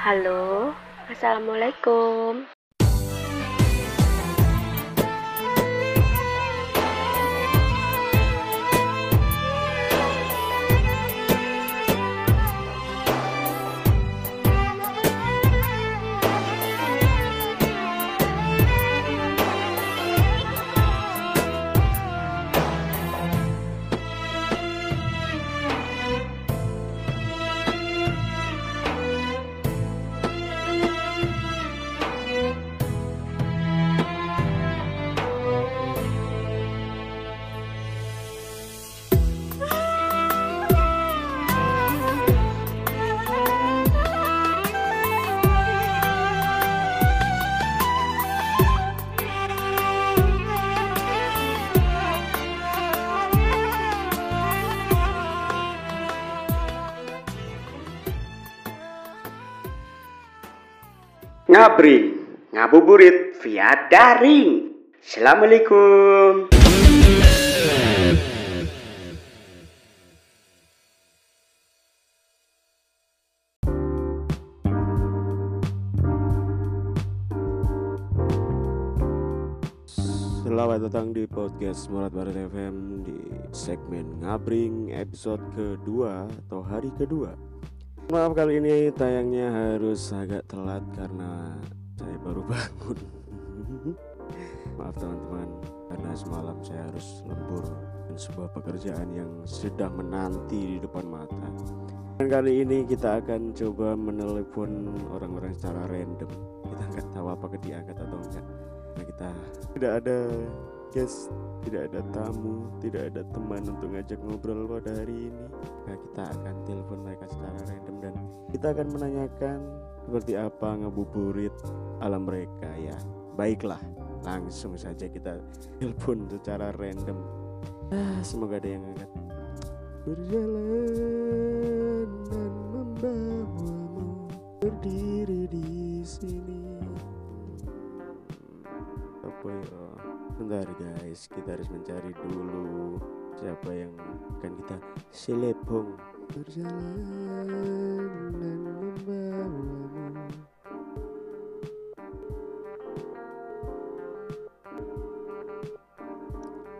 Halo, Assalamualaikum. Ngabring, ngabuburit via daring. Assalamualaikum. Selamat datang di podcast Murat Barat FM di segmen Ngabring episode kedua atau hari kedua. Maaf kali ini tayangnya harus agak telat karena saya baru bangun. Maaf teman-teman, karena semalam saya harus lembur dan sebuah pekerjaan yang sedang menanti di depan mata. Dan kali ini kita akan coba menelepon orang-orang secara random. Kita nggak tahu apakah diangkat atau enggak. Nah kita tidak ada guest, tidak ada tamu, tidak ada teman untuk ngajak ngobrol pada hari ini. Nah, kita akan telepon mereka secara random dan kita akan menanyakan seperti apa ngabuburit alam mereka ya. Baiklah, langsung saja kita telepon secara random. Ah, semoga ada yang angkat. Berjalan dan membawamu berdiri di sini. Bentar guys, kita harus mencari dulu siapa yang akan kita selepong. Berjalan dan membawamu.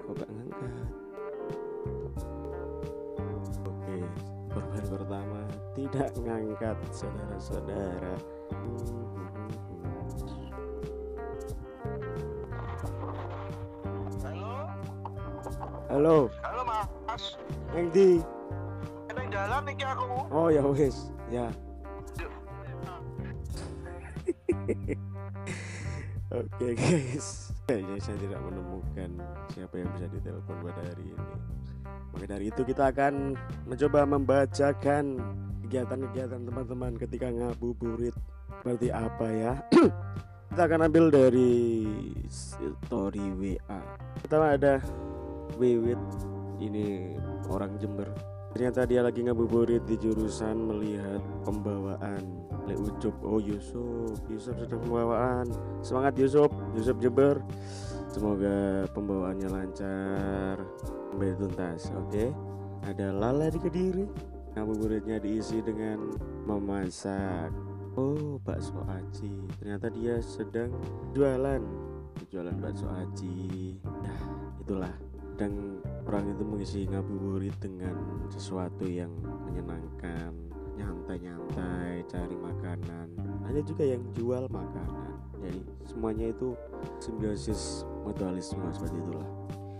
Kok gak ngangkat? Oke, korban pertama tidak ngangkat saudara-saudara. Halo, halo Mas. Neng di. Neng dalan iki aku. Oh ya wis, ya. Oke guys, kayaknya saya tidak menemukan siapa yang bisa ditelepon pada hari ini. Maka dari itu kita akan mencoba membacakan kegiatan-kegiatan teman-teman ketika ngabuburit seperti apa ya. kita akan ambil dari story WA. Pertama ada Wiwit, ini orang Jember. Ternyata dia lagi ngabuburit di jurusan melihat pembawaan Le Ucup. Oh Yusuf, Yusuf sedang pembawaan. Semangat Yusuf, Yusuf Jember. Semoga pembawaannya lancar sampai tuntas. Oke. Ada Lala di Kediri. Ngabuburitnya diisi dengan memasak. Oh, bakso aci. Ternyata dia sedang jualan. Jualan bakso aci. Nah, itulah dan orang itu mengisi ngabuburit dengan sesuatu yang menyenangkan nyantai-nyantai cari makanan. Ada juga yang jual makanan. Jadi semuanya itu simbiosis mutualisme seperti itulah.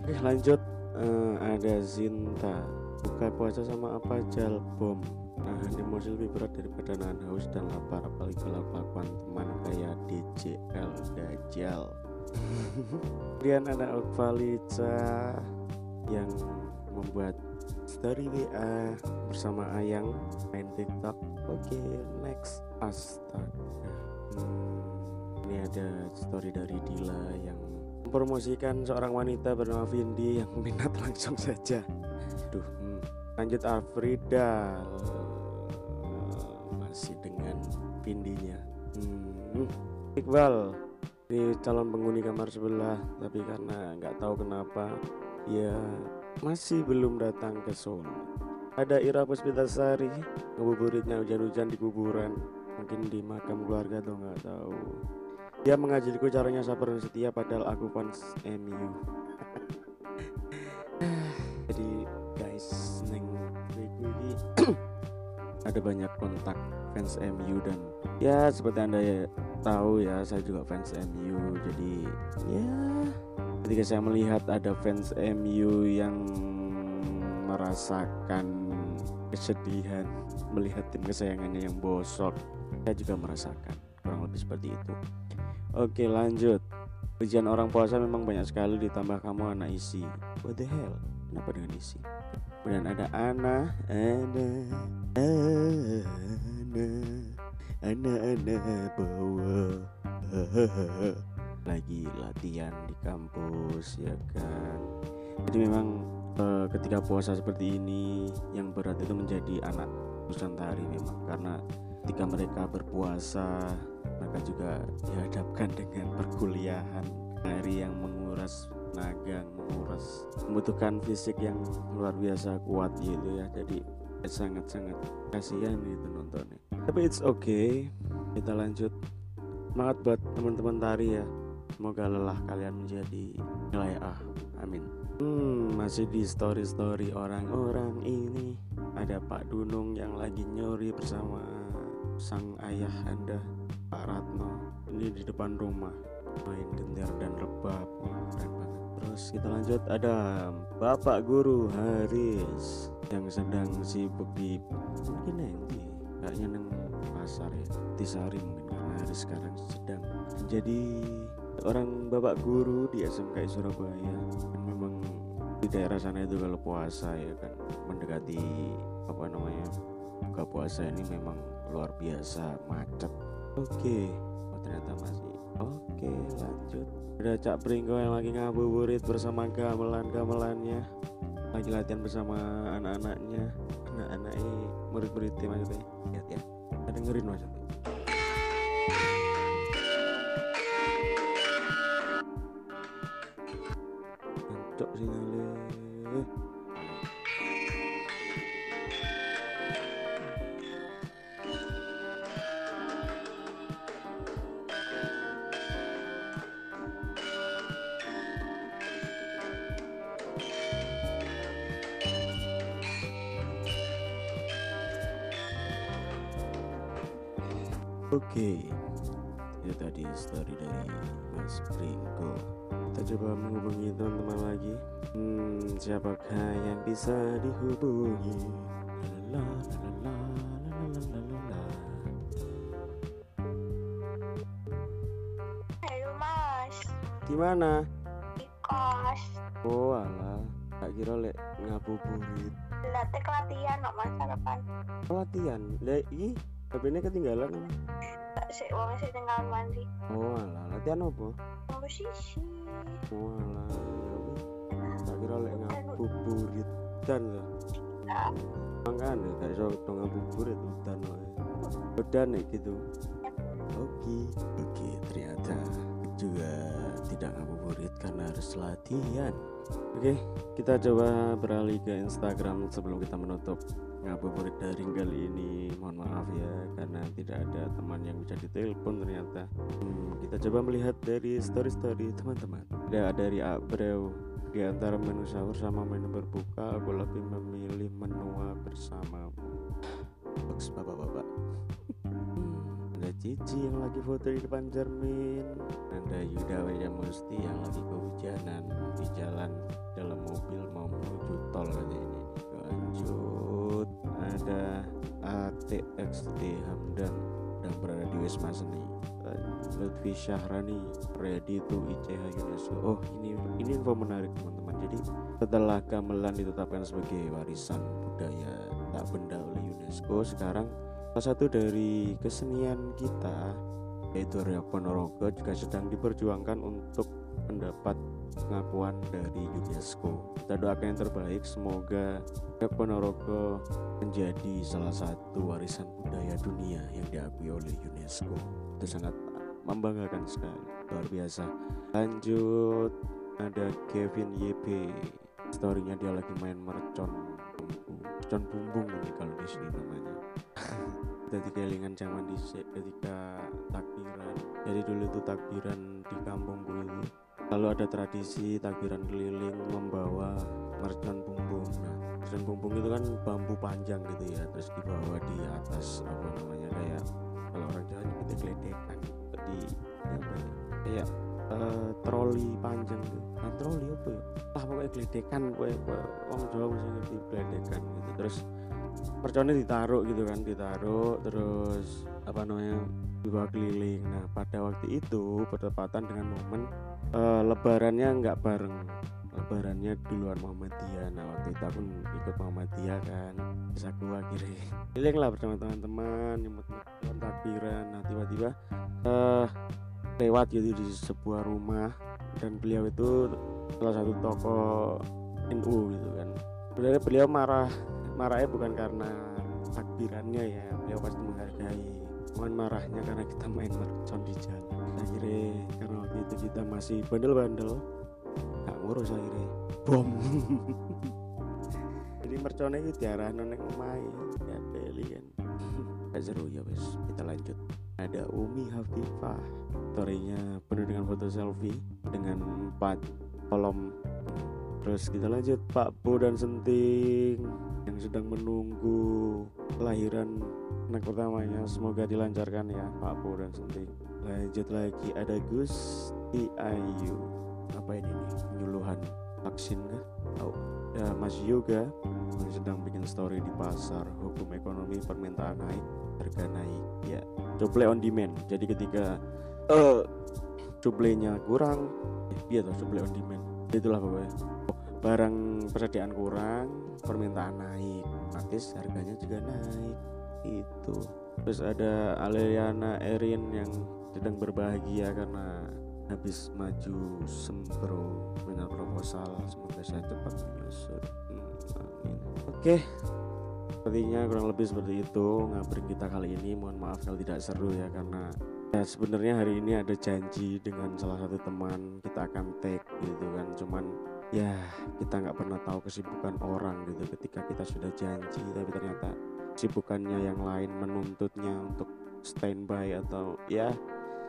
Oke lanjut Eh, ada Zinta. Buka puasa sama apa? Jal bom. Nahan emosi lebih berat daripada nahan haus dan lapar apalagi kalau kelakuan teman kayak DJL Dajjal. Kemudian ada Okvalica yang membuat story WA bersama Ayang main TikTok. Oke next. Astaga. Hmm, ini ada story dari Dila yang mempromosikan seorang wanita bernama Vindi yang minat langsung saja. Duh, hmm. lanjut Afrida. Masih dengan Vindinya. Hmm. Iqbal. Ini calon penghuni kamar sebelah tapi karena nggak tahu kenapa ya masih belum datang ke Solo ada Ira Puspitasari ngabuburitnya hujan-hujan di kuburan. Mungkin di makam keluarga atau nggak tahu. Dia mengajariku caranya sabar dan setia padahal aku fans MU jadi guys neng ini ada banyak kontak fans MU dan ya seperti anda ya tahu ya saya juga fans MU jadi ya ketika saya melihat ada fans MU yang merasakan kesedihan melihat tim kesayangannya yang bosok saya juga merasakan kurang lebih seperti itu. Oke lanjut. Ujian orang puasa memang banyak sekali ditambah kamu anak isi. What the hell? Kenapa dengan isi? Kemudian ada Ana Ana Ana anak-anak bawah lagi latihan di kampus ya kan? Jadi memang eh, ketika puasa seperti ini yang berat itu menjadi anak Nusantari memang. Karena ketika mereka berpuasa mereka juga dihadapkan dengan perkuliahan. Hari yang menguras tenaga menguras membutuhkan fisik yang luar biasa kuat gitu ya. Jadi sangat-sangat kasihan gitu nontonnya tapi it's okay. Kita lanjut. Semangat buat teman-teman tari ya. Semoga lelah kalian menjadi nilai A. Amin. Hmm masih di story story orang-orang ini. Ada Pak Dunung yang lagi nyuri bersama sang ayah anda Pak Ratno. Ini di depan rumah. Main gentar dan rebab. Terus kita lanjut. Ada Bapak Guru Haris yang sedang sibuk di mungkin nanti kayaknya neng ya Tisari mungkin karena sekarang sedang jadi orang bapak guru di SMK Surabaya. Dan memang di daerah sana itu kalau puasa ya kan mendekati apa namanya buka puasa ini memang luar biasa macet. Oke oh ternyata masih oke lanjut. Ada Cak Pringgo yang lagi ngabuburit bersama gamelan-gamelannya. Lagi latihan bersama anak-anaknya. Anak-anaknya murid-muridnya maksudnya lihat ya kita dengerin mas. Entok sing Oke, itu tadi story dari Mas Pringgo. Kita coba menghubungi teman-teman lagi. Hmm, siapakah yang bisa dihubungi? La, la, Halo Mas. Di mana? Di kos. Oh ala. tak kira lek ngabuburit. Latihan latihan, Mas, sarapan. Latihan, lek HP ini ketinggalan. Si wong sih tinggal mandi. Oh alah, latihan apa? Musisi. Oh alah, ya. Tak kira lek ngabuburit dan lah. Makanya gak iso dong ngabuburit udan wae. Udan nih gitu. Oke, oke ternyata juga tidak ngabuburit karena harus latihan. Oke, kita coba beralih ke Instagram sebelum kita menutup ngabuburit daring kali ini. Mohon maaf ya karena tidak ada teman yang bisa ditelepon ternyata. Hmm, kita coba melihat dari story-story teman-teman. Ada dari Abreu di antara menu sahur sama menu berbuka, aku lebih memilih menua bersamamu. Box bapak-bapak. Hmm, ada Cici yang lagi foto di depan cermin. Ada Yuda Waya Musti yang lagi kehujanan di jalan dalam mobil mau menuju tol katanya ini. Lanjut ada ATXD Hamdan dan berada di Wisma Seni. Lutfi Syahrani ready to ICH UNESCO. Oh ini ini info menarik teman-teman. Jadi setelah gamelan ditetapkan sebagai warisan budaya tak benda oleh UNESCO, sekarang salah satu dari kesenian kita yaitu Reok Ponorogo juga sedang diperjuangkan untuk mendapat pengakuan dari UNESCO. Kita doakan yang terbaik, semoga Ponorogo menjadi salah satu warisan budaya dunia yang diakui oleh UNESCO. Itu sangat membanggakan sekali, luar biasa. Lanjut ada Kevin YP, storynya dia lagi main mercon lampu. mercon bumbung ini kalau di sini namanya jadi kelingan zaman di ketika takbiran jadi dulu itu takbiran di kampungku itu lalu ada tradisi takbiran keliling membawa mercon bumbung. Nah mercon bumbung itu kan bambu panjang gitu ya terus dibawa di atas apa namanya kayak kalau orang Jawa nyebutnya geledekan di apa ya? Kayak uh, troli panjang gitu. Nah troli apa ya? Lah pokoknya geledekan pokoknya orang Jawa mesti ngerti geledekan gitu. Terus merconnya ditaruh gitu kan ditaruh terus apa namanya dibawa keliling. Nah pada waktu itu bertepatan dengan momen uh, lebarannya nggak bareng. Lebarannya duluan Muhammadiyah nah waktu itu aku ikut Muhammadiyah kan. Terus aku akhirnya keliling lah bersama teman-teman nyemut nyemut takbiran. Nah tiba-tiba uh, lewat gitu di sebuah rumah. Dan beliau itu salah satu tokoh NU gitu kan. Sebenarnya beliau marah marahnya bukan karena takbirannya ya. Beliau pasti menghargai cuman marahnya karena kita main mercon di jalan. Akhirnya karena waktu itu kita masih bandel-bandel. Gak ngurus akhirnya. Bom. Jadi merconnya itu diarah noneng omai ya beli kan. Gak seru ya wes. Kita lanjut. Ada Umi Hafifah. Storynya penuh dengan foto selfie dengan empat kolom. Terus kita lanjut. Pak Bu dan Senting yang sedang menunggu kelahiran anak pertamanya semoga dilancarkan ya Pak Bu dan Senting lanjut lagi ada Gus Ayu apa ini nih? Penyuluhan vaksin kah? Oh, ya Mas Yoga yang sedang bikin story di pasar hukum ekonomi permintaan naik harga naik. Ya cople on demand. Jadi ketika uh, suplainya kurang eh, iya tuh suplai on demand. Itulah pokoknya. Barang persediaan kurang permintaan naik. Otomatis harganya juga naik itu. Terus ada Aleliana Erin yang sedang berbahagia karena habis maju sempro final proposal. Semoga saya cepat menyusun. Hmm, oke. Sepertinya kurang lebih seperti itu ngabring kita kali ini. Mohon maaf kalau tidak seru ya karena ya sebenarnya hari ini ada janji dengan salah satu teman. Kita akan take gitu kan. Cuman ya kita nggak pernah tahu kesibukan orang gitu ketika kita sudah janji tapi ternyata kesibukannya yang lain menuntutnya untuk standby atau ya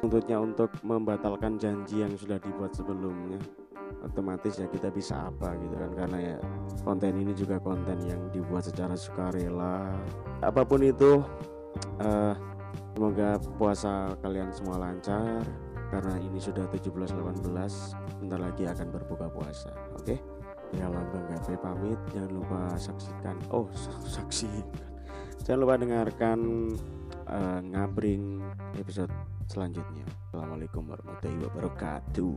menuntutnya untuk membatalkan janji yang sudah dibuat sebelumnya. Otomatis ya kita bisa apa gitu kan karena ya konten ini juga konten yang dibuat secara sukarela. Apa pun itu uh, semoga puasa kalian semua lancar karena ini sudah 17-18 bentar lagi akan berbuka puasa oke? Okay? ya lambang gape pamit jangan lupa saksikan. Oh saksi jangan lupa dengarkan uh, ngabring episode selanjutnya. Assalamualaikum warahmatullahi wabarakatuh